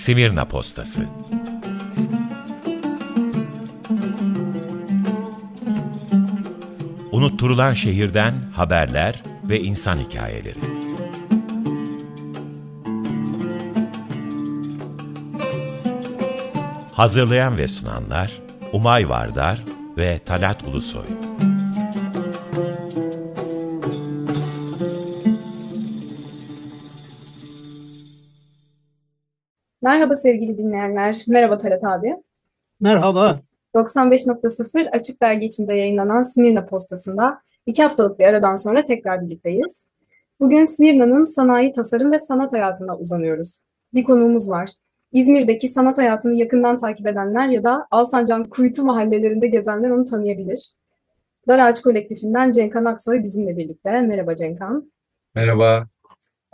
Simirna Postası Unutturulan şehirden haberler ve insan hikayeleri. Hazırlayan ve sunanlar Umay Vardar ve Talat Ulusoy. Merhaba sevgili dinleyenler. Merhaba Talat abi. Merhaba. 95.0 Açık Dergi içinde yayınlanan Smirna postasında iki haftalık bir aradan sonra tekrar birlikteyiz. Bugün Smirna'nın sanayi, tasarım ve sanat hayatına uzanıyoruz. Bir konuğumuz var. İzmir'deki sanat hayatını yakından takip edenler ya da Alsancak'ın kuytu mahallelerinde gezenler onu tanıyabilir. Dar Ağaç Kolektifinden Cenkan Aksoy bizimle birlikte. Merhaba Cenkan. Merhaba.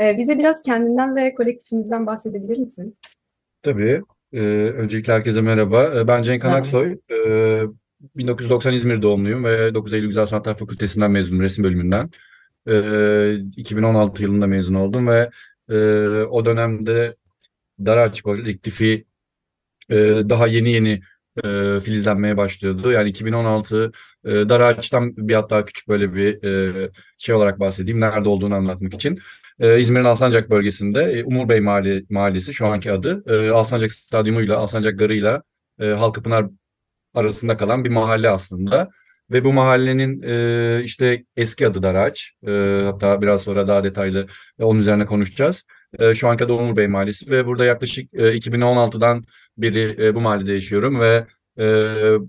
Ee, bize biraz kendinden ve kolektifinizden bahsedebilir misin? Tabii. Ee, öncelikle herkese merhaba. Ee, ben Cenk Merhaba. Aksoy. Ee, 1990 İzmir doğumluyum ve 9 Eylül Güzel Sanatlar Fakültesinden mezunum, resim bölümünden. Ee, 2016 yılında mezun oldum ve e, o dönemde Daraç Kolektifi e, daha yeni yeni e, filizlenmeye başlıyordu. Yani 2016 e, Daraç'tan bir hatta küçük böyle bir e, şey olarak bahsedeyim. Nerede olduğunu anlatmak için. E, İzmir'in Alsancak bölgesinde e, Umur Bey Mahalle, Mahallesi şu anki adı. E, Alsancak Stadyumuyla, Alsancak Garı'yla e, Halkapınar arasında kalan bir mahalle aslında. Ve bu mahallenin e, işte eski adı Daraç. E, hatta biraz sonra daha detaylı e, onun üzerine konuşacağız. E, şu anki adı Umur Bey Mahallesi ve burada yaklaşık e, 2016'dan beri e, bu mahallede yaşıyorum ve e,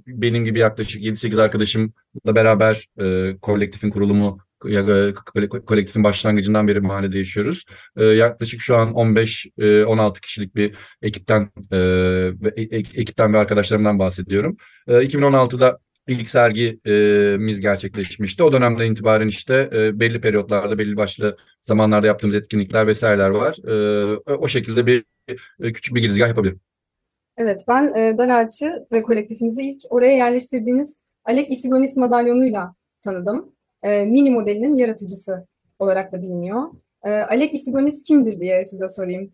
benim gibi yaklaşık 7-8 arkadaşımla beraber e, kolektifin kurulumu ya, e, kole- kolektifin başlangıcından beri mahallede yaşıyoruz. E, yaklaşık şu an 15-16 kişilik bir ekipten e, e- e- ekipten ve arkadaşlarımdan bahsediyorum. E, 2016'da ilk sergimiz gerçekleşmişti. O dönemden itibaren işte e, belli periyotlarda, belli başlı zamanlarda yaptığımız etkinlikler vesaireler var. E, o şekilde bir e, küçük bir girizgah yapabilirim. Evet, ben e, Dar Ağaç'ı ve kolektifinizi ilk oraya yerleştirdiğiniz Alek Isigonis madalyonuyla tanıdım. E, mini modelinin yaratıcısı olarak da biliniyor. E, Alek Isigonis kimdir diye size sorayım.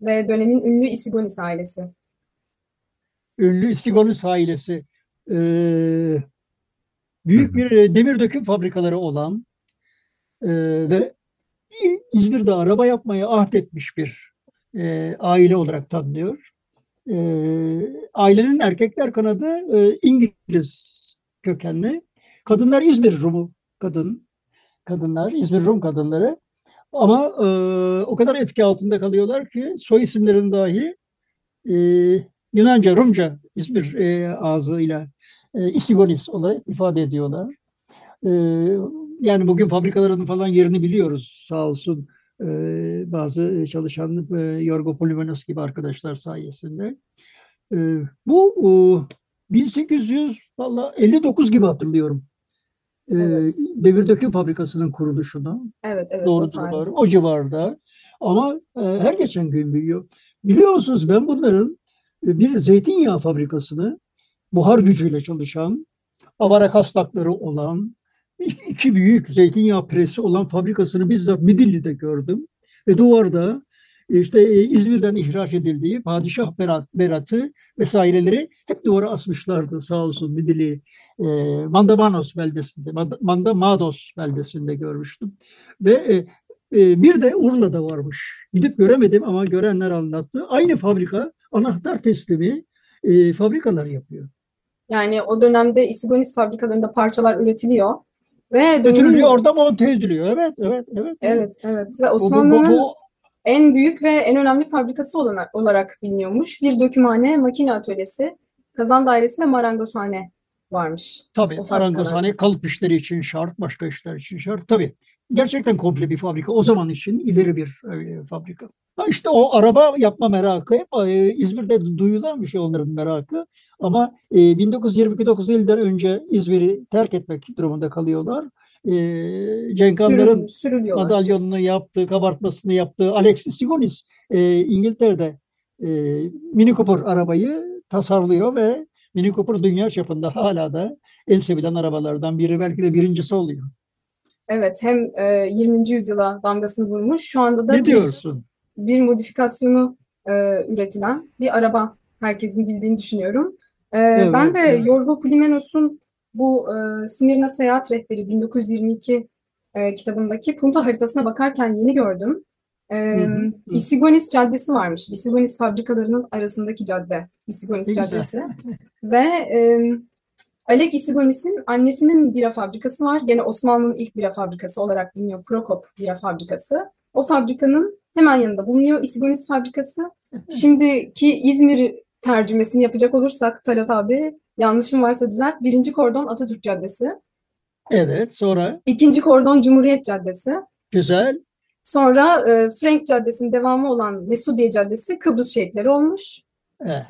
Ve dönemin ünlü Isigonis ailesi. Ünlü Sigonus ailesi. Ee, büyük bir e, demir döküm fabrikaları olan e, ve İzmir'de araba yapmaya ahdetmiş bir e, aile olarak tanınıyor. E, ailenin erkekler kanadı e, İngiliz kökenli. Kadınlar İzmir Rumu kadın. Kadınlar İzmir Rum kadınları. Ama e, o kadar etki altında kalıyorlar ki soy isimlerin dahi e, Yunanca, Rumca, İzmir e, ağzıyla e, İsigonis olarak ifade ediyorlar. E, yani bugün fabrikaların falan yerini biliyoruz sağ olsun e, bazı çalışan e, Yorgo Polimenos gibi arkadaşlar sayesinde. E, bu e, 1859 gibi hatırlıyorum. E, Evet. Devir döküm fabrikasının kuruluşunu. Evet, evet, o Doğrudur doğru. O civarda. Ama e, her geçen gün büyüyor. Biliyor musunuz ben bunların e, bir zeytinyağı fabrikasını buhar gücüyle çalışan, avara kastakları olan, iki iki büyük zeytinyağı presi olan fabrikasını bizzat Midilli'de gördüm. Ve duvarda işte e, İzmir'den ihraç edildiği padişah berat, beratı vesaireleri hep duvara asmışlardı sağ olsun Midilli. E, Mandamanos beldesinde, Mand- Mandamados beldesinde görmüştüm. Ve e, e, bir de Urla'da varmış. Gidip göremedim ama görenler anlattı. Aynı fabrika anahtar teslimi e, fabrikalar yapıyor. Yani o dönemde Isigonis fabrikalarında parçalar üretiliyor. Ve. Götürülüyor orada monte ediliyor. Evet, evet, evet. Evet, evet. Ve Bu- bu- bu- Osmanlı'nın bu- en büyük ve en önemli fabrikası olarak, olarak biliniyormuş. Bir dökümhane, makine atölyesi, kazan dairesi ve marangozhane varmış. Tabii marangozhane kalıp işleri için şart, başka işler için şart. Tabii. Gerçekten komple bir fabrika. O zaman için ileri bir e, fabrika. Ha işte o araba yapma merakı hep e, İzmir'de duyulan bir şey onların merakı. Ama e, 1929'dan önce İzmir'i terk etmek durumunda kalıyorlar. E, Cenk sürülüyorlar. madalyonunu yaptığı, kabartmasını yaptığı Alex Sigonis e, İngiltere'de e, Mini Cooper arabayı tasarlıyor ve Mini Cooper dünya çapında hala da en sevilen arabalardan biri belki de birincisi oluyor. Evet, hem e, 20. yüzyıla damgasını vurmuş. Şu anda da Ne bir, diyorsun? bir modifikasyonu e, üretilen bir araba. Herkesin bildiğini düşünüyorum. E, Evet, ben de evet. Yorgo Polimenos'un bu e, Simirna Seyahat Rehberi 1922 e, kitabındaki Punta haritasına bakarken yeni gördüm. E, hı. İsigonis Caddesi varmış. İsigonis fabrikalarının arasındaki cadde. Güzel. Caddesi. Ve e, Alek Isigonis'in annesinin bira fabrikası var. Gene Osmanlı'nın ilk bira fabrikası olarak biliniyor. Prokop bira fabrikası. O fabrikanın hemen yanında bulunuyor Isigonis fabrikası. Şimdiki İzmir tercümesini yapacak olursak Talat abi yanlışım varsa düzelt. Birinci kordon Atatürk Caddesi. Evet, sonra ikinci kordon Cumhuriyet Caddesi. güzel. Sonra e, Frank Caddesi'nin devamı olan Mesudiye Caddesi Kıbrıs şehitleri olmuş. Evet.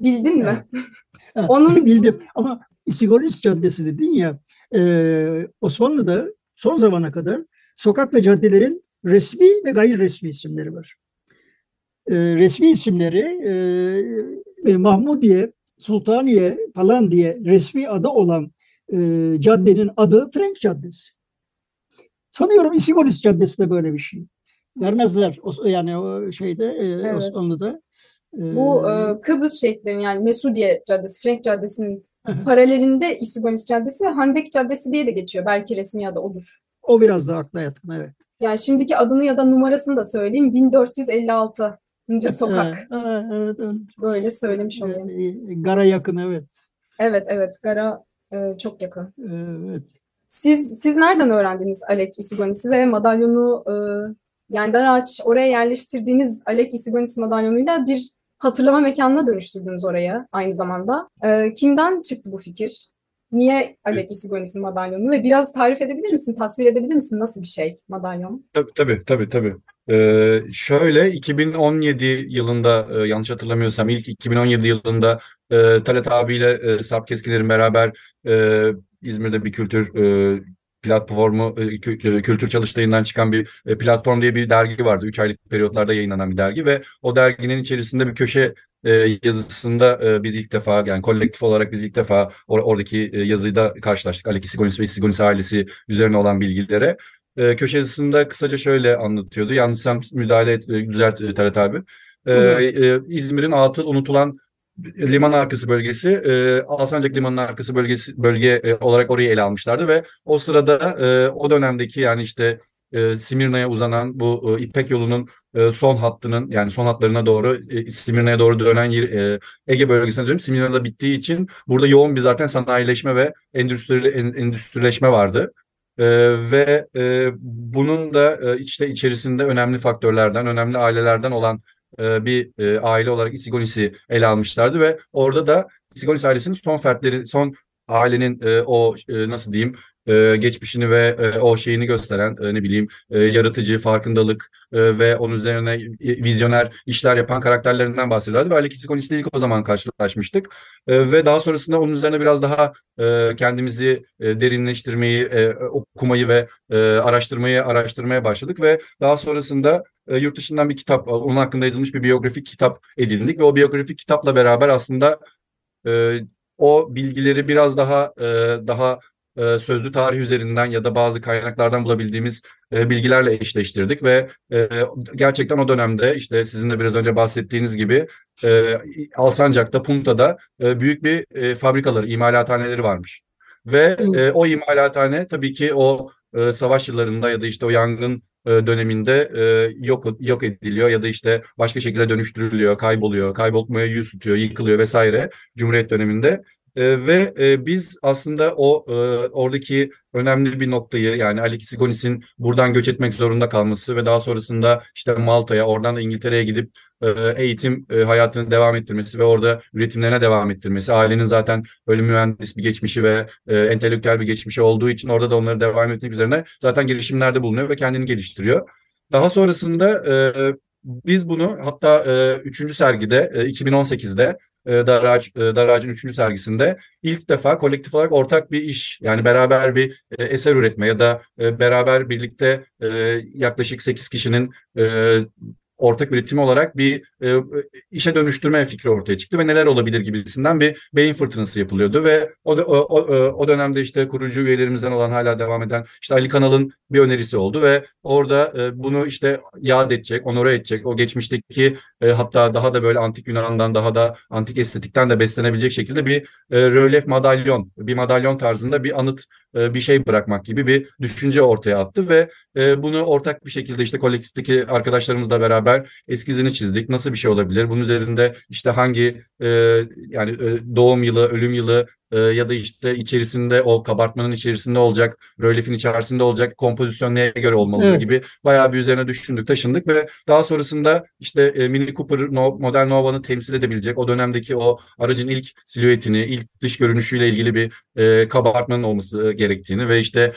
Bildin mi? Ha, Onun- bildim ama İsigonis Caddesi dedin ya e, Osmanlı'da son zamana kadar sokak ve caddelerin resmi ve gayri resmi isimleri var. E, resmi isimleri e, Mahmudiye, Sultaniye falan diye resmi adı olan e, caddenin adı Frank Caddesi. Sanıyorum İsigonis Caddesi de böyle bir şey. Vermezler yani o şeyde e, Evet. Osmanlı'da. E, Bu e, Kıbrıs şehitlerinin yani Mesudiye Caddesi, Frank Caddesi'nin paralelinde İsigonis Caddesi, Handek Caddesi diye de geçiyor. Belki resmi adı odur. o biraz da akla yatkın evet. Yani şimdiki adını ya da numarasını da söyleyeyim. 1456. sokak. Evet, evet, evet. Böyle söylemiş olayım. Ee, Gara yakın evet. Evet evet Gara e, çok yakın. Evet. Siz siz nereden öğrendiniz Alek Isigonis'i ve madalyonu e, yani Daraç oraya yerleştirdiğiniz Alek Isigonis madalyonuyla bir hatırlama mekanına dönüştürdünüz oraya aynı zamanda. E, kimden çıktı bu fikir? Niye Alek Isigonis'in madalyonu ve biraz tarif edebilir misin, tasvir edebilir misin nasıl bir şey madalyon? Tabii tabii tabii tabii. Ee, şöyle 2017 yılında e, yanlış hatırlamıyorsam ilk 2017 yılında e, Talat abiyle e, Sarp Keskiler'in beraber e, İzmir'de bir kültür e, platformu e, e, kültür çalıştayından çıkan bir platform diye bir dergi vardı. 3 aylık periyotlarda yayınlanan bir dergi ve o derginin içerisinde bir köşe e, yazısında e, biz ilk defa yani kolektif olarak biz ilk defa or- oradaki e, yazıyla karşılaştık. Alek Isigonis ve Isigonis ailesi üzerine olan bilgilere. E, köşe yazısında kısaca şöyle anlatıyordu. Yanlışsam müdahale et, e, düzelt e, Talat abi. E, e, İzmir'in atıl unutulan liman arkası bölgesi, e, Alsancak Limanı'nın arkası bölgesi bölge e, olarak orayı ele almışlardı ve o sırada e, o dönemdeki yani işte e, Simirna'ya uzanan bu e, İpek yolunun e, son hattının yani son hatlarına doğru e, Simirna'ya doğru dönen e, Ege bölgesine dönüp Simirna'da bittiği için burada yoğun bir zaten sanayileşme ve endüstri, en- endüstrileşme vardı. E, ve e, bunun da e, işte içerisinde önemli faktörlerden, önemli ailelerden olan e, bir e, aile olarak Isigonis'i ele almışlardı ve orada da Isigonis ailesinin son fertleri, son ailenin e, o e, nasıl diyeyim e, geçmişini ve e, o şeyini gösteren e, ne bileyim e, yaratıcı, farkındalık e, ve onun üzerine e, vizyoner işler yapan karakterlerinden bahsediyorlardı. Ve Alek Isigonis'le ilk o zaman karşılaşmıştık. E, ve daha sonrasında onun üzerine biraz daha e, kendimizi e, derinleştirmeyi, e, okumayı ve e, araştırmayı araştırmaya başladık ve daha sonrasında e, yurt dışından bir kitap, onun hakkında yazılmış bir biyografik kitap edindik ve o biyografik kitapla beraber aslında e, o bilgileri biraz daha e, daha e, sözlü tarih üzerinden ya da bazı kaynaklardan bulabildiğimiz e, bilgilerle eşleştirdik ve e, gerçekten o dönemde işte sizin de biraz önce bahsettiğiniz gibi e, Alsancak'ta, Punta'da e, büyük bir e, fabrikaları, imalathaneleri varmış. Ve e, o imalathane tabii ki o e, savaş yıllarında ya da işte o yangın e, döneminde e, yok yok ediliyor ya da işte başka şekilde dönüştürülüyor, kayboluyor, kaybolmaya yüz tutuyor, yıkılıyor vesaire Cumhuriyet döneminde. E, ve e, biz aslında o e, oradaki önemli bir noktayı yani Alek Isigonis'in buradan göç etmek zorunda kalması ve daha sonrasında işte Malta'ya oradan da İngiltere'ye gidip e, eğitim e, hayatını devam ettirmesi ve orada üretimlerine devam ettirmesi. Ailenin zaten öyle mühendis bir geçmişi ve e, entelektüel bir geçmişi olduğu için orada da onları devam etmek üzerine zaten girişimlerde bulunuyor ve kendini geliştiriyor. Daha sonrasında e, biz bunu hatta e, 3. sergide e, 2018'de e, Darağaç, e, Darağaç'ın 3. sergisinde ilk defa kolektif olarak ortak bir iş yani beraber bir e, eser üretme ya da e, beraber birlikte e, yaklaşık 8 kişinin ortak üretimi olarak bir e, işe dönüştürme fikri ortaya çıktı ve neler olabilir gibisinden bir beyin fırtınası yapılıyordu ve o, o, o, o dönemde işte kurucu üyelerimizden olan hala devam eden işte Ali Kanal'ın bir önerisi oldu ve orada e, bunu işte yad edecek, onore edecek, o geçmişteki e, hatta daha da böyle antik Yunan'dan daha da antik estetikten de beslenebilecek şekilde bir e, rölyef madalyon, bir madalyon tarzında bir anıt e, bir şey bırakmak gibi bir düşünce ortaya attı ve e, bunu ortak bir şekilde işte kolektifteki arkadaşlarımızla beraber eskizini çizdik. Nasıl bir şey olabilir? Bunun üzerinde işte hangi e, yani doğum yılı, ölüm yılı ya da işte içerisinde o kabartmanın içerisinde olacak, rölyefin içerisinde olacak kompozisyon neye göre olmalı evet. gibi bayağı bir üzerine düşündük, taşındık ve daha sonrasında işte Mini Cooper model Nova'nı temsil edebilecek o dönemdeki o aracın ilk silüetini, ilk dış görünüşüyle ilgili bir e, kabartmanın olması gerektiğini ve işte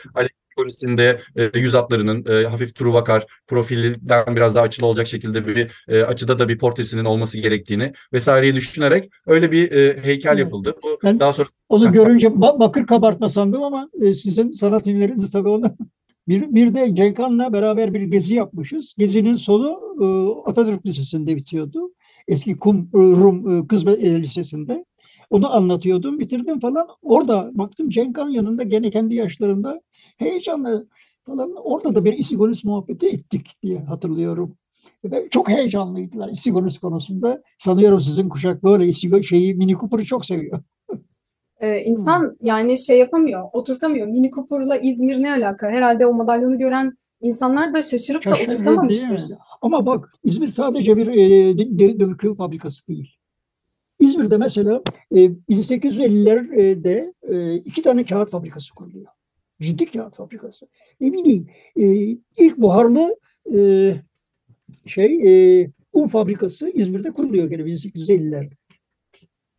polisinde e, yüz hatlarının e, hafif truvakar profilden biraz daha açılı olacak şekilde bir e, açıda da bir portresinin olması gerektiğini vesaireyi düşünerek öyle bir e, heykel yapıldı. Bu ben daha sonra onu görünce bakır kabartma sandım ama e, sizin sanat ünleriniz tabii onu bir, bir de Cenkhan'la beraber bir gezi yapmışız. Gezinin sonu e, Atatürk Lisesi'nde bitiyordu. Eski Kum e, Rum e, Kız Lisesi'nde. Onu anlatıyordum, bitirdim falan. Orada baktım Cenkhan yanında gene kendi yaşlarında heyecanlı falan. Orada da bir İsigonis muhabbeti ettik diye hatırlıyorum. Ve çok heyecanlıydılar İsigonis konusunda. Sanıyorum sizin kuşak böyle İsigo şeyi Mini Cooper'ı çok seviyor. Ee, insan yani şey yapamıyor, oturtamıyor. Mini Cooper'la İzmir ne alaka? Herhalde o madalyonu gören insanlar da şaşırıp Şaşırır, da oturtamamıştır. Ama bak İzmir sadece bir e, döküm fabrikası değil. İzmir'de mesela e, 1850'lerde e, iki tane kağıt fabrikası kuruluyor. Ciddi kağıt fabrikası. Ne bileyim e, ilk buharlı e, şey e, un fabrikası İzmir'de kuruluyor gene 1850'lerde.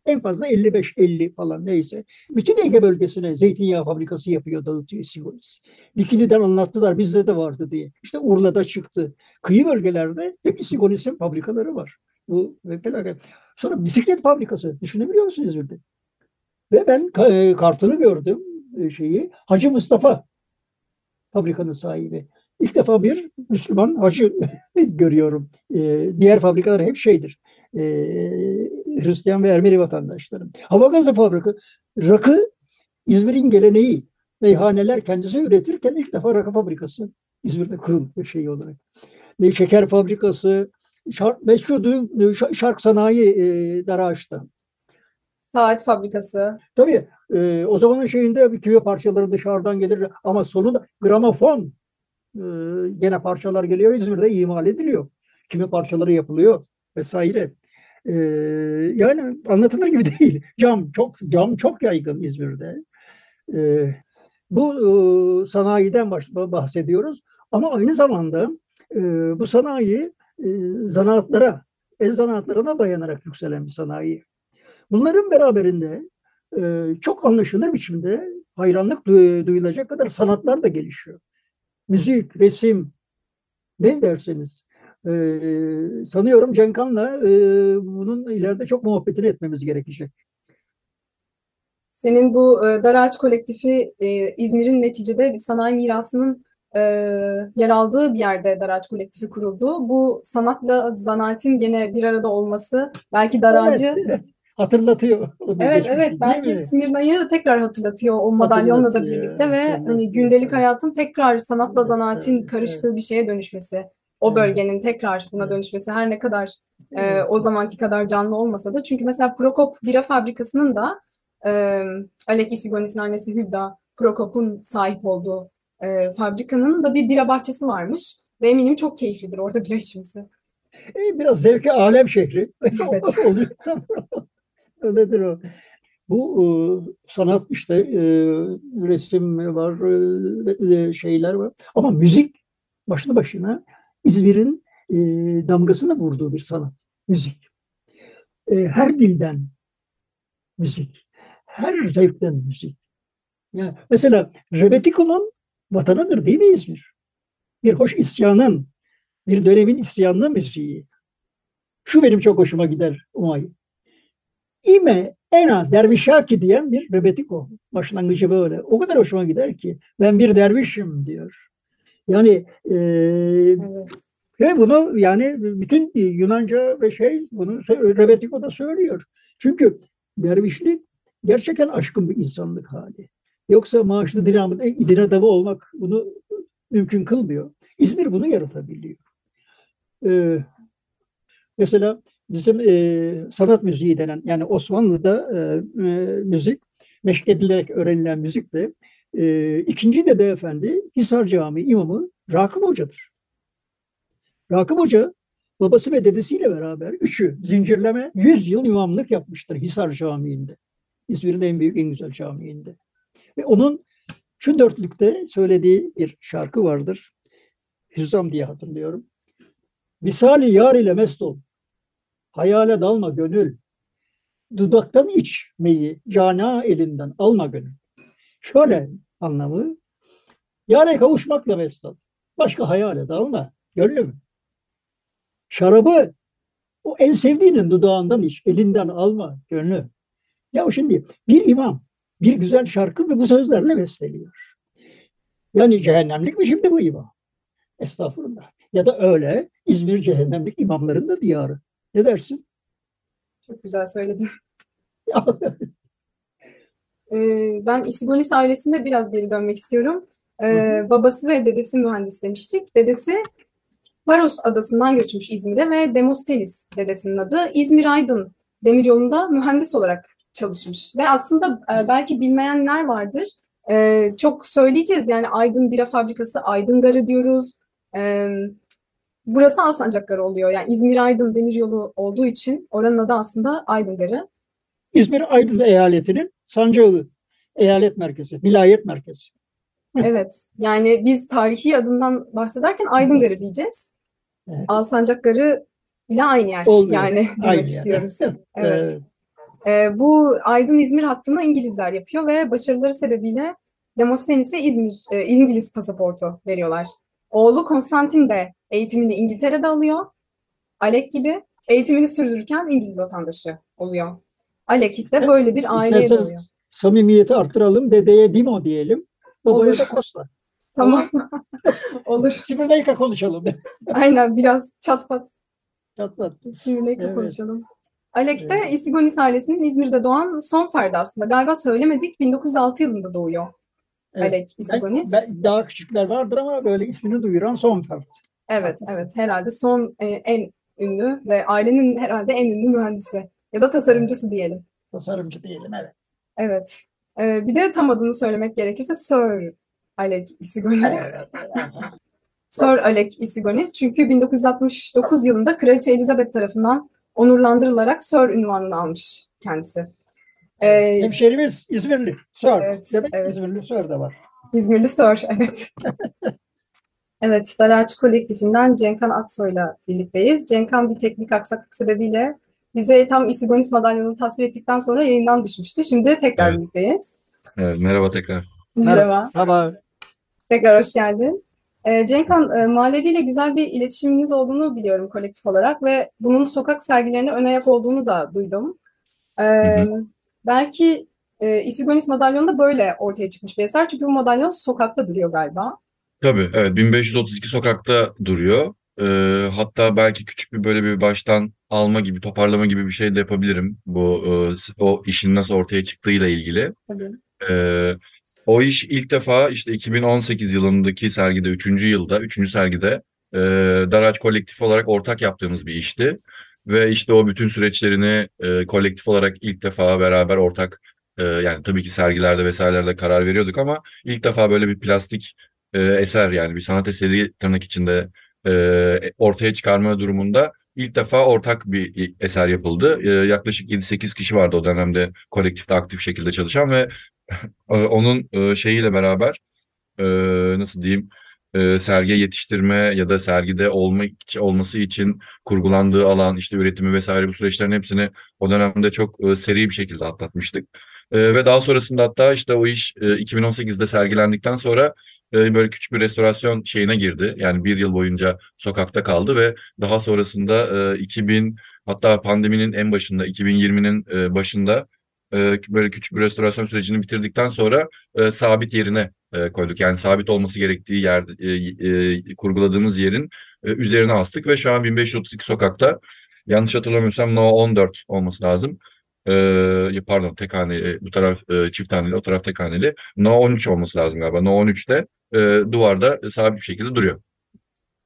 En fazla 55-50 falan neyse. Bütün Ege bölgesine zeytinyağı fabrikası yapıyor, dağıtıyor Sigonis. Dikili'den anlattılar, bizde de vardı diye. İşte Urla'da çıktı. Kıyı bölgelerde hep Sigonis'in fabrikaları var. Bu felaket. Sonra bisiklet fabrikası. Düşünebiliyor musunuz İzmir'de? Ve ben e, kartını gördüm şeyi. Hacı Mustafa fabrikanın sahibi. İlk defa bir Müslüman hacı görüyorum. E, diğer fabrikalar hep şeydir. E, Hristiyan ve Ermeni vatandaşlarım. Hava gazı fabrikası. Rakı İzmir'in geleneği. Meyhaneler kendisi üretirken ilk defa rakı fabrikası İzmir'de kurulmuş şey olarak. Ne şeker fabrikası, şark, meşhur şark sanayi e, Daraağaç'ta. Saat fabrikası. Tabii. E, o zamanın şeyinde bir kimi parçaları dışarıdan gelir ama sonunda gramofon e, gene parçalar geliyor İzmir'de imal ediliyor. Kimi parçaları yapılıyor vesaire. E, yani anlatılır gibi değil. Cam çok cam çok yaygın İzmir'de. E, bu e, sanayiden bahsediyoruz. Ama aynı zamanda e, bu sanayi e, zanaatlara, el zanaatlarına dayanarak yükselen bir sanayi. Bunların beraberinde e, çok anlaşılır biçimde hayranlık duyulacak kadar sanatlar da gelişiyor. Müzik, resim, ne derseniz. E, sanıyorum Cenkan'la e, bunun ileride çok muhabbetini etmemiz gerekecek. Senin bu e, Dar Ağaç Kolektifi e, İzmir'in neticede bir sanayi mirasının e, yer aldığı bir yerde Dar Ağaç Kolektifi kuruldu. Bu sanatla zanaatin gene bir arada olması belki Dar Ağacı evet hatırlatıyor. Evet evet belki Smirna'yı tekrar hatırlatıyor o madalyonla da birlikte ve hani gündelik hayatın tekrar sanatla zanaatin karıştığı bir şeye dönüşmesi. O bölgenin tekrar buna dönüşmesi her ne kadar e, o zamanki kadar canlı olmasa da. Çünkü mesela Prokop bira fabrikasının da e, Alek Isigonis'in annesi Hülda Prokop'un sahip olduğu e, fabrikanın da bir bira bahçesi varmış. Ve eminim çok keyiflidir orada bira içmesi. E, biraz zevki alem şehri. Evet. Öyledir o. Bu e, sanat işte e, resim var, e, şeyler var. Ama müzik başlı başına İzmir'in damgasını vurduğu bir sanat. Müzik. Her dilden müzik. Her zevkten müzik. Yani mesela Rebetiko'nun vatanıdır değil mi İzmir? Bir hoş isyanın, bir dönemin isyanlı müziği. Şu benim çok hoşuma gider Umay. İme ena dervişaki diyen bir rebetiko. Başlangıcı böyle. O kadar hoşuma gider ki ben bir dervişim diyor. Yani e, evet. Ve bunu yani bütün Yunanca ve şey bunu Rebetiko da söylüyor. Çünkü dervişlik gerçekten aşkın bir insanlık hali. Yoksa maaşlı dinamın din adamı olmak bunu mümkün kılmıyor. İzmir bunu yaratabiliyor. Ee, mesela bizim e, sanat müziği denen yani Osmanlı'da e, e, müzik meşk edilerek öğrenilen müzik de e, ikinci de beyefendi Hisar Camii imamı Rakım Hoca'dır. Rakım Hoca babası ve dedesiyle beraber üçü zincirleme 100 yıl imamlık yapmıştır Hisar Camii'nde. İzmir'in en büyük en güzel camiinde. Ve onun şu dörtlükte söylediği bir şarkı vardır. Hüzzam diye hatırlıyorum. Misali yar ile mest ol. Hayale dalma gönül. Dudaktan içmeyi cana elinden alma gönül. Şöyle anlamı. Yare kavuşmakla mest ol. Başka hayale dalma. Gönlüm. Şarabı o en sevdiğinin dudağından iç. Elinden alma gönlüm. Ya şimdi bir imam bir güzel şarkı ve bu sözlerle besteliyor. Yani cehennemlik mi şimdi bu imam? Estağfurullah. Ya da öyle İzmir cehennemlik imamların da diyarı. Ne dersin? Çok güzel söyledin. ee, ben Isigonis ailesinde biraz geri dönmek istiyorum. Ee, babası ve dedesi mühendis demiştik. Dedesi Paros adasından göçmüş İzmir'e ve Demostenis dedesinin adı. İzmir-Aydın demiryolunda mühendis olarak çalışmış. Ve aslında e, belki bilmeyenler vardır. E, çok söyleyeceğiz yani Aydın Bira Fabrikası, Aydın Garı diyoruz. E, burası Alsancak Garı oluyor. Yani İzmir-Aydın demiryolu olduğu için oranın adı aslında Aydın Garı. İzmir Aydın eyaletinin Sancağı eyalet merkezi, vilayet merkezi. Evet. Yani biz tarihi adından bahsederken Aydın Garı diyeceğiz. Evet. Alsancak Garı ile aynı yer. Olmuyor. Yani demek aynı istiyoruz. Yer. evet. E, bu Aydın İzmir hattını İngilizler yapıyor ve başarıları sebebiyle Demosthenes'e İzmir e, İngiliz pasaportu veriyorlar. Oğlu Konstantin de eğitimini İngiltere'de alıyor. Alek gibi eğitimini sürdürürken İngiliz vatandaşı oluyor. Alek de böyle bir aileye doğuyor. Samimiyeti arttıralım. Dedeye Dimo diyelim. Babaya Olur. da Costa. Tamam. Olur. Simirneyka konuşalım. Aynen biraz çatpat. Çatpat. Simirneyka evet. konuşalım. Alek de evet. Isigonis ailesinin İzmir'de doğan son ferdi aslında. Galiba söylemedik 1906 yılında doğuyor evet. Alek Isigonis. Ben, ben, daha küçükler vardır ama böyle ismini duyuran son fert. Evet, evet. Herhalde son e, en ünlü ve ailenin herhalde en ünlü mühendisi ya da tasarımcısı diyelim. Tasarımcı diyelim, evet. Evet. Ee, bir de tam adını söylemek gerekirse Sir Alek Isigonis. Sir Alek Isigonis çünkü 1969 yılında Kraliçe Elizabeth tarafından onurlandırılarak Sir ünvanını almış kendisi. Ee, Hemşerimiz İzmirli, Sir. Evet, Demek evet. İzmirli Sir de var. İzmirli Sir, evet. evet, Darağaç Kolektifinden Cenkan Aksoy'la birlikteyiz. Cenkan bir teknik aksaklık sebebiyle bize tam Isigonis madalyonunu tasvir ettikten sonra yayından düşmüştü. Şimdi tekrar evet. birlikteyiz. Evet, merhaba tekrar. Merhaba. Merhaba. Tekrar hoş geldin. E, Cenkhan, e, mahalleliyle güzel bir iletişiminiz olduğunu biliyorum kolektif olarak ve bunun sokak sergilerine ön ayak olduğunu da duydum. E, hı hı. Belki e, Isigonis madalyonu da böyle ortaya çıkmış bir eser çünkü bu madalyon sokakta duruyor galiba. Tabii, evet 1532 sokakta duruyor. E, hatta belki küçük bir böyle bir baştan alma gibi, toparlama gibi bir şey de yapabilirim. Bu e, o işin nasıl ortaya çıktığıyla ilgili. Tabii. E, o iş ilk defa işte 2018 yılındaki sergide, 3. yılda, 3. sergide e, Daraç kolektif olarak ortak yaptığımız bir işti. Ve işte o bütün süreçlerini e, kolektif olarak ilk defa beraber ortak e, yani tabii ki sergilerde vesairelerde karar veriyorduk ama ilk defa böyle bir plastik e, eser yani bir sanat eseri tırnak içinde e, ortaya çıkarma durumunda ilk defa ortak bir eser yapıldı. E, yaklaşık 7-8 kişi vardı o dönemde kolektifte aktif şekilde çalışan ve onun e, şeyiyle beraber e, nasıl diyeyim e, sergiye yetiştirme ya da sergide olma, olması için kurgulandığı alan işte üretimi vesaire bu süreçlerin hepsini o dönemde çok seri bir şekilde atlatmıştık. Ve daha sonrasında hatta işte o iş 2018'de sergilendikten sonra böyle küçük bir restorasyon şeyine girdi. Yani bir yıl boyunca sokakta kaldı ve daha sonrasında 2000 hatta pandeminin en başında 2020'nin başında e, böyle küçük bir restorasyon sürecini bitirdikten sonra e, sabit yerine e, koyduk. Yani sabit olması gerektiği yer e, e, kurguladığımız yerin e, üzerine astık ve şu an 1532 sokakta yanlış hatırlamıyorsam No 14 olması lazım. E, pardon tek haneli bu taraf e, çift haneli o taraf tek haneli. No 13 olması lazım galiba. No 13'te e, duvarda sabit bir şekilde duruyor.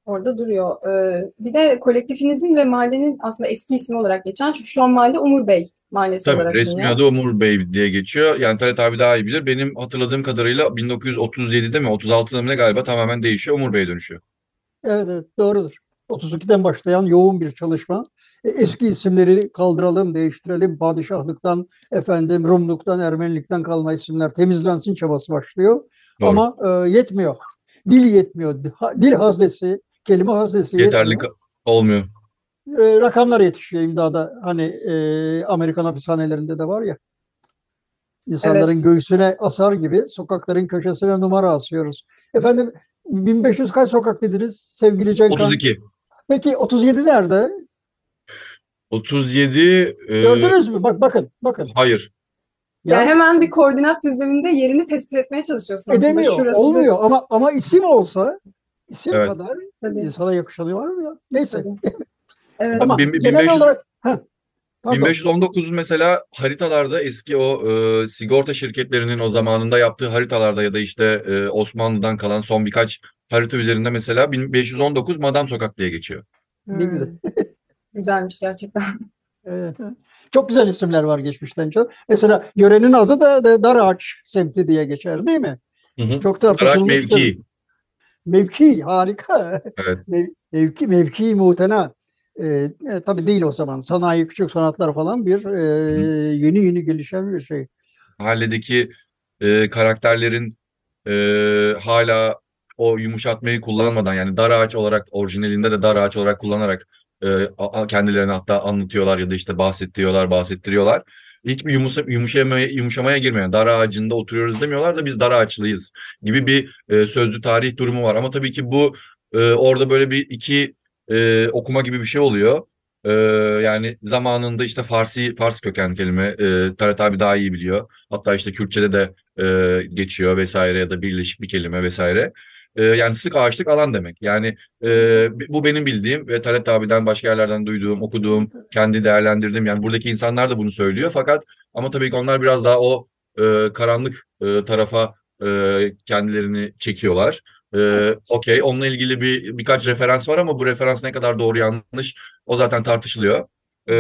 Orada duruyor. Ee, bir de kolektifinizin ve mahallenin aslında eski ismi olarak geçen çünkü şu an mahalle Umur Bey Mahallesi Tabii olarak resmi biliniyor. adı Umur Bey diye geçiyor. Yani Talat abi daha iyi bilir. Benim hatırladığım kadarıyla 1937'de mi 36'da mı ne galiba tamamen değişiyor. Umur Bey'e dönüşüyor. Evet, evet doğrudur. 32'den başlayan yoğun bir çalışma. E, Eski isimleri kaldıralım, değiştirelim. Padişahlıktan, efendim Rumluktan, Ermenilikten kalma isimler temizlensin çabası başlıyor. Doğru. Ama e, yetmiyor. Dil yetmiyor. Dil haznesi, kelime haznesi Yeterli yetmiyor. olmuyor. E, rakamlar yetişiyor imdada. Hani e, Amerikan hapishanelerinde de var ya. İnsanların Evet. göğsüne asar gibi sokakların köşesine numara asıyoruz. Efendim 1500 kaç sokak dediniz sevgili Cenk Han? 32. Peki 37 nerede? 37 e, Gördünüz mü? Bak bakın bakın. hayır. Ya, Yani hemen bir koordinat düzleminde yerini tespit etmeye çalışıyorsun aslında. edemiyor. Şurası Olmuyor ama ama isim olsa isim Evet. kadar Tabii, insana yakışanı var mı ya? Neyse. Evet. Ama Bin- bin- genel 1500 olarak Heh, pardon. 1519 mesela haritalarda eski o e, sigorta şirketlerinin o zamanında yaptığı haritalarda ya da işte e, Osmanlı'dan kalan son birkaç harita üzerinde mesela 1519 Madam Sokak diye geçiyor. Ne Hmm. güzel. Güzelmiş gerçekten. Evet. Çok güzel isimler var geçmişten çok. Mesela yörenin adı da, da Darağaç semti diye geçer değil mi? Hı hı. Çok tartışılmıştır. mevki. Mevki harika. Evet. Mev- Mevki, mevki muhtena. Ee, e, tabii değil o zaman. Sanayi, küçük sanatlar falan bir e, yeni yeni gelişen bir şey. mahalledeki e, karakterlerin e, hala o yumuşatmayı kullanmadan yani dar ağaç olarak orijinalinde de dar ağaç olarak kullanarak e, kendilerini hatta anlatıyorlar ya da işte bahsettiriyorlar, bahsettiriyorlar. Hiçbir yumuşa, yumuşamaya, yumuşamaya girmeyen dar ağacında oturuyoruz demiyorlar da biz dar ağaçlıyız gibi bir e, sözlü tarih durumu var. Ama tabii ki bu e, orada böyle bir iki e, okuma gibi bir şey oluyor. E, yani zamanında işte Farsi Fars kökenli kelime e, Talat abi daha iyi biliyor. Hatta işte Kürtçe'de de e, geçiyor vesaire ya da birleşik bir kelime vesaire. E, yani sık ağaçlık alan demek. Yani e, bu benim bildiğim ve Talat abiden başka yerlerden duyduğum, okuduğum, kendi değerlendirdiğim yani buradaki insanlar da bunu söylüyor. Fakat ama tabii ki onlar biraz daha o e, karanlık e, tarafa e, kendilerini çekiyorlar. E, Okey, onunla ilgili bir birkaç referans var ama bu referans ne kadar doğru yanlış o zaten tartışılıyor. E,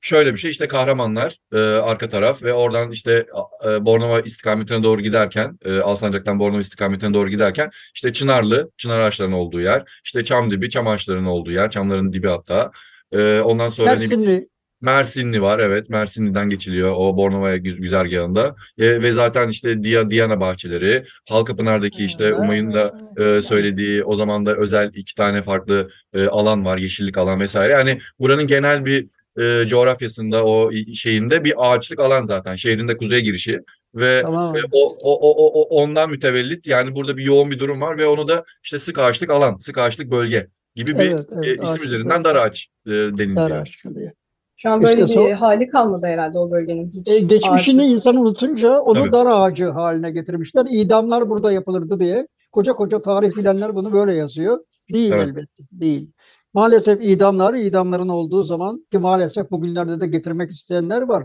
şöyle bir şey işte kahramanlar e, arka taraf ve oradan işte e, Bornova istikametine doğru giderken e, Alsancak'tan Bornova istikametine doğru giderken işte Çınarlı, çınar ağaçlarının olduğu yer, işte Çamdibi, çam ağaçlarının olduğu yer, çamların dibi hatta. E, ondan sonra Mersinli. Mersinli var evet. Mersinli'den geçiliyor o Bornova gü- güzergahında. E, ve zaten işte Dia, Diana bahçeleri Halkapınar'daki işte Umay'ın da e, söylediği o zaman da özel iki tane farklı e, alan var yeşillik alan vesaire. Yani buranın genel bir e, coğrafyasında o şeyinde bir ağaçlık alan zaten şehrin de kuzey girişi ve Tamam. e, o, o, o, o, ondan mütevellit yani burada bir yoğun bir durum var ve onu da işte sık ağaçlık alan sık ağaçlık bölge gibi bir Evet, evet, e, isim ağaçlık üzerinden dar ağaç e, deniliyor. Darağaç diye. Şu an böyle İşte bir so- hali kalmadı herhalde o bölgenin hiç. E, geçmişini ağaçlık. insan unutunca onu Tabii. dar ağacı haline getirmişler. İdamlar burada yapılırdı diye. Koca koca tarih bilenler bunu böyle yazıyor. Değil Evet. elbette. Değil. Maalesef idamlar, idamların olduğu zaman ki maalesef bugünlerde de getirmek isteyenler var.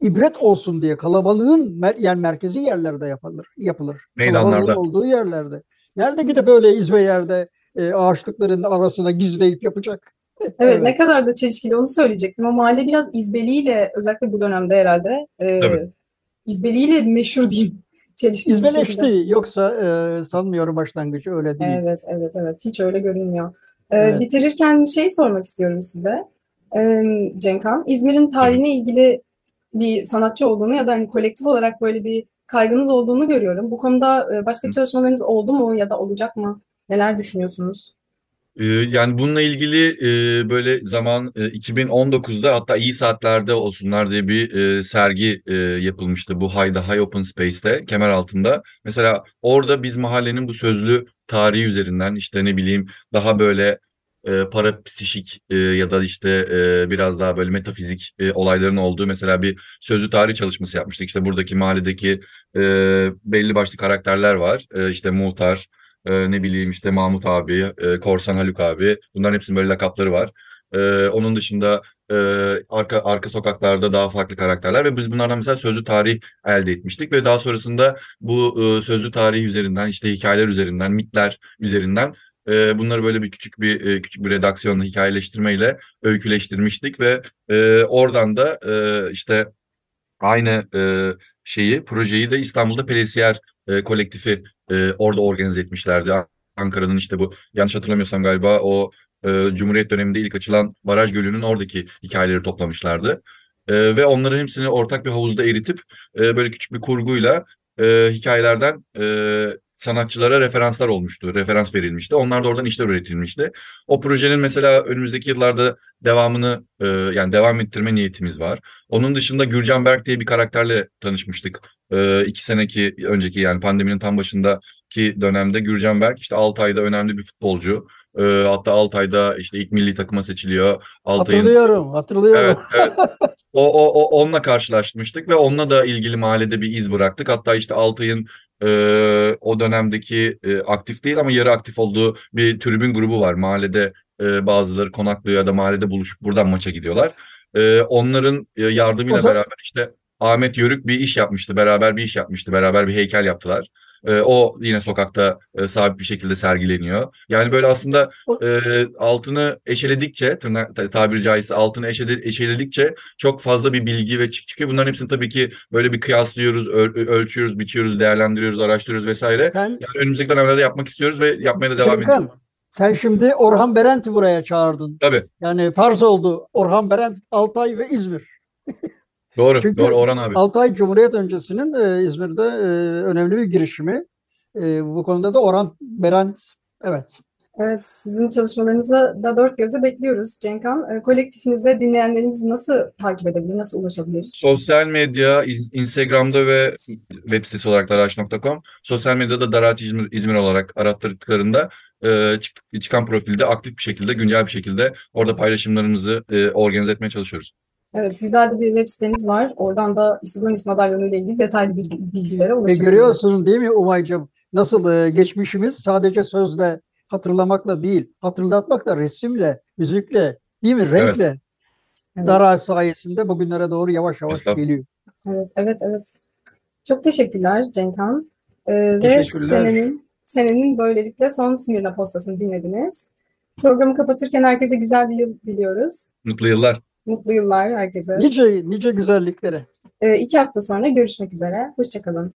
İbret olsun diye kalabalığın mer- yani merkezi yerlerde yapılır. yapılır. Meydanlarda. Kalabalığın olduğu yerlerde. Nerede gidip böyle izbe yerde e, ağaçlıkların arasına gizleyip yapacak? Evet, ne kadar da çelişkili onu söyleyecektim. O mahalle biraz izbeliğiyle özellikle bu dönemde herhalde e, Tabii. izbeliğiyle meşhur diyeyim. Çelişkili. İzbeleşti. Yoksa e, sanmıyorum başlangıcı öyle değil. Evet, evet, evet. Hiç öyle görünmüyor. Ee, Evet. bitirirken şey sormak istiyorum size. Ee, Cenkhan, İzmir'in tarihine ilgili bir sanatçı olduğunu ya da hani kolektif olarak böyle bir kaygınız olduğunu görüyorum. Bu konuda e, başka çalışmalarınız oldu mu ya da olacak mı? Neler düşünüyorsunuz? Ee, Yani bununla ilgili e, böyle zaman e, 2019'da hatta iyi saatlerde olsunlar diye bir e, sergi e, yapılmıştı bu Hayda High Open Space'te kemer altında. Mesela orada biz mahallenin bu sözlü tarihi üzerinden işte ne bileyim daha böyle e, parapsişik e, ya da işte e, biraz daha böyle metafizik e, olayların olduğu mesela bir sözlü tarih çalışması yapmıştık. İşte buradaki mahalledeki e, belli başlı karakterler var. E, işte Muhtar, e, ne bileyim işte Mahmut abi, e, Korsan Haluk abi. Bunların hepsinin böyle lakapları var. E, onun dışında e, arka arka sokaklarda daha farklı karakterler ve biz bunlardan mesela sözlü tarih elde etmiştik ve daha sonrasında bu e, sözlü tarih üzerinden işte hikayeler üzerinden, mitler üzerinden e, bunları böyle bir küçük bir e, küçük bir redaksiyonla hikayeleştirmeyle öyküleştirmiştik ve e, oradan da e, işte aynı e, şeyi projeyi de İstanbul'da Pelesiyer e, kolektifi e, orada organize etmişlerdi. Ankara'nın işte bu yanlış hatırlamıyorsam galiba o e, Cumhuriyet döneminde ilk açılan baraj gölünün oradaki hikayeleri toplamışlardı. E, ve onların hepsini ortak bir havuzda eritip e, böyle küçük bir kurguyla e, hikayelerden e, sanatçılara referanslar olmuştu. Referans verilmişti. Onlar da oradan işler üretilmişti. O projenin mesela önümüzdeki yıllarda devamını e, yani devam ettirme niyetimiz var. Onun dışında Gürcan Berk diye bir karakterle tanışmıştık. E, iki seneki önceki yani pandeminin tam başındaki dönemde Gürcan Berk işte Altay'da önemli bir futbolcu. E, hatta Altay'da işte ilk milli takıma seçiliyor. Altay'ın Hatırlıyorum, hatırlıyorum. Evet, evet. O, o, o onunla karşılaşmıştık ve onunla da ilgili mahallede bir iz bıraktık. Hatta işte Altay'ın e, o dönemdeki e, aktif değil ama yarı aktif olduğu bir tribün grubu var. Mahallede e, bazıları konaklıyor ya da mahallede buluşup buradan maça gidiyorlar. E, onların e, yardımıyla zaman- beraber işte Ahmet Yörük bir iş yapmıştı. Beraber bir iş yapmıştı. Beraber bir heykel yaptılar. E, o yine sokakta e, sabit bir şekilde sergileniyor. Yani böyle aslında e, altını eşeledikçe, tırnak, ta- tabiri caizse altını eşele, eşeledikçe çok fazla bir bilgi ve çık çıkıyor. Bunların hepsini tabii ki böyle bir kıyaslıyoruz, öl- ölçüyoruz, biçiyoruz, değerlendiriyoruz, araştırıyoruz vesaire. Sen Yani önümüzdeki dönemlerde yapmak istiyoruz ve yapmaya da devam ediyoruz. Sen şimdi Orhan Berent'i buraya çağırdın. Tabii. Yani farz oldu Orhan Berent, Altay ve İzmir. Doğru, Çünkü doğru Orhan abi. Altay Cumhuriyet öncesinin e, İzmir'de e, önemli bir girişimi. E, bu konuda da Orhan Berent, evet. Evet, sizin çalışmalarınızı da dört gözle bekliyoruz Cenkhan. E, kolektifinize dinleyenlerimiz nasıl takip edebilir, nasıl ulaşabilir? Sosyal medya, Instagram'da ve web sitesi olarak daraç.com. Sosyal medyada Daraç İzmir, İzmir olarak arattırdıklarında e, çık- çıkan profilde aktif bir şekilde, güncel bir şekilde orada paylaşımlarımızı e, organize etmeye çalışıyoruz. Evet, güzel de bir web siteniz var. Oradan da İsmanis madalyonu ile ilgili detaylı bilgi- bilgilere Ve ulaşabilirsiniz. görüyorsun değil mi Umay'cığım? Nasıl e, geçmişimiz sadece sözle, hatırlamakla değil, hatırlatmakla, resimle, müzikle, değil mi? Renkle. Evet. Dara sayesinde bugünlere doğru yavaş yavaş Estağfurullah. geliyor. Evet, evet, evet. Çok teşekkürler Cenkhan. Ee, ve Teşekkürler. senenin, senenin böylelikle son Smirna postasını dinlediniz. Programı kapatırken herkese güzel bir yıl diliyoruz. Mutlu yıllar. Mutlu yıllar herkese. Nice nice güzelliklere. Ee, iki hafta sonra görüşmek üzere. Hoşçakalın.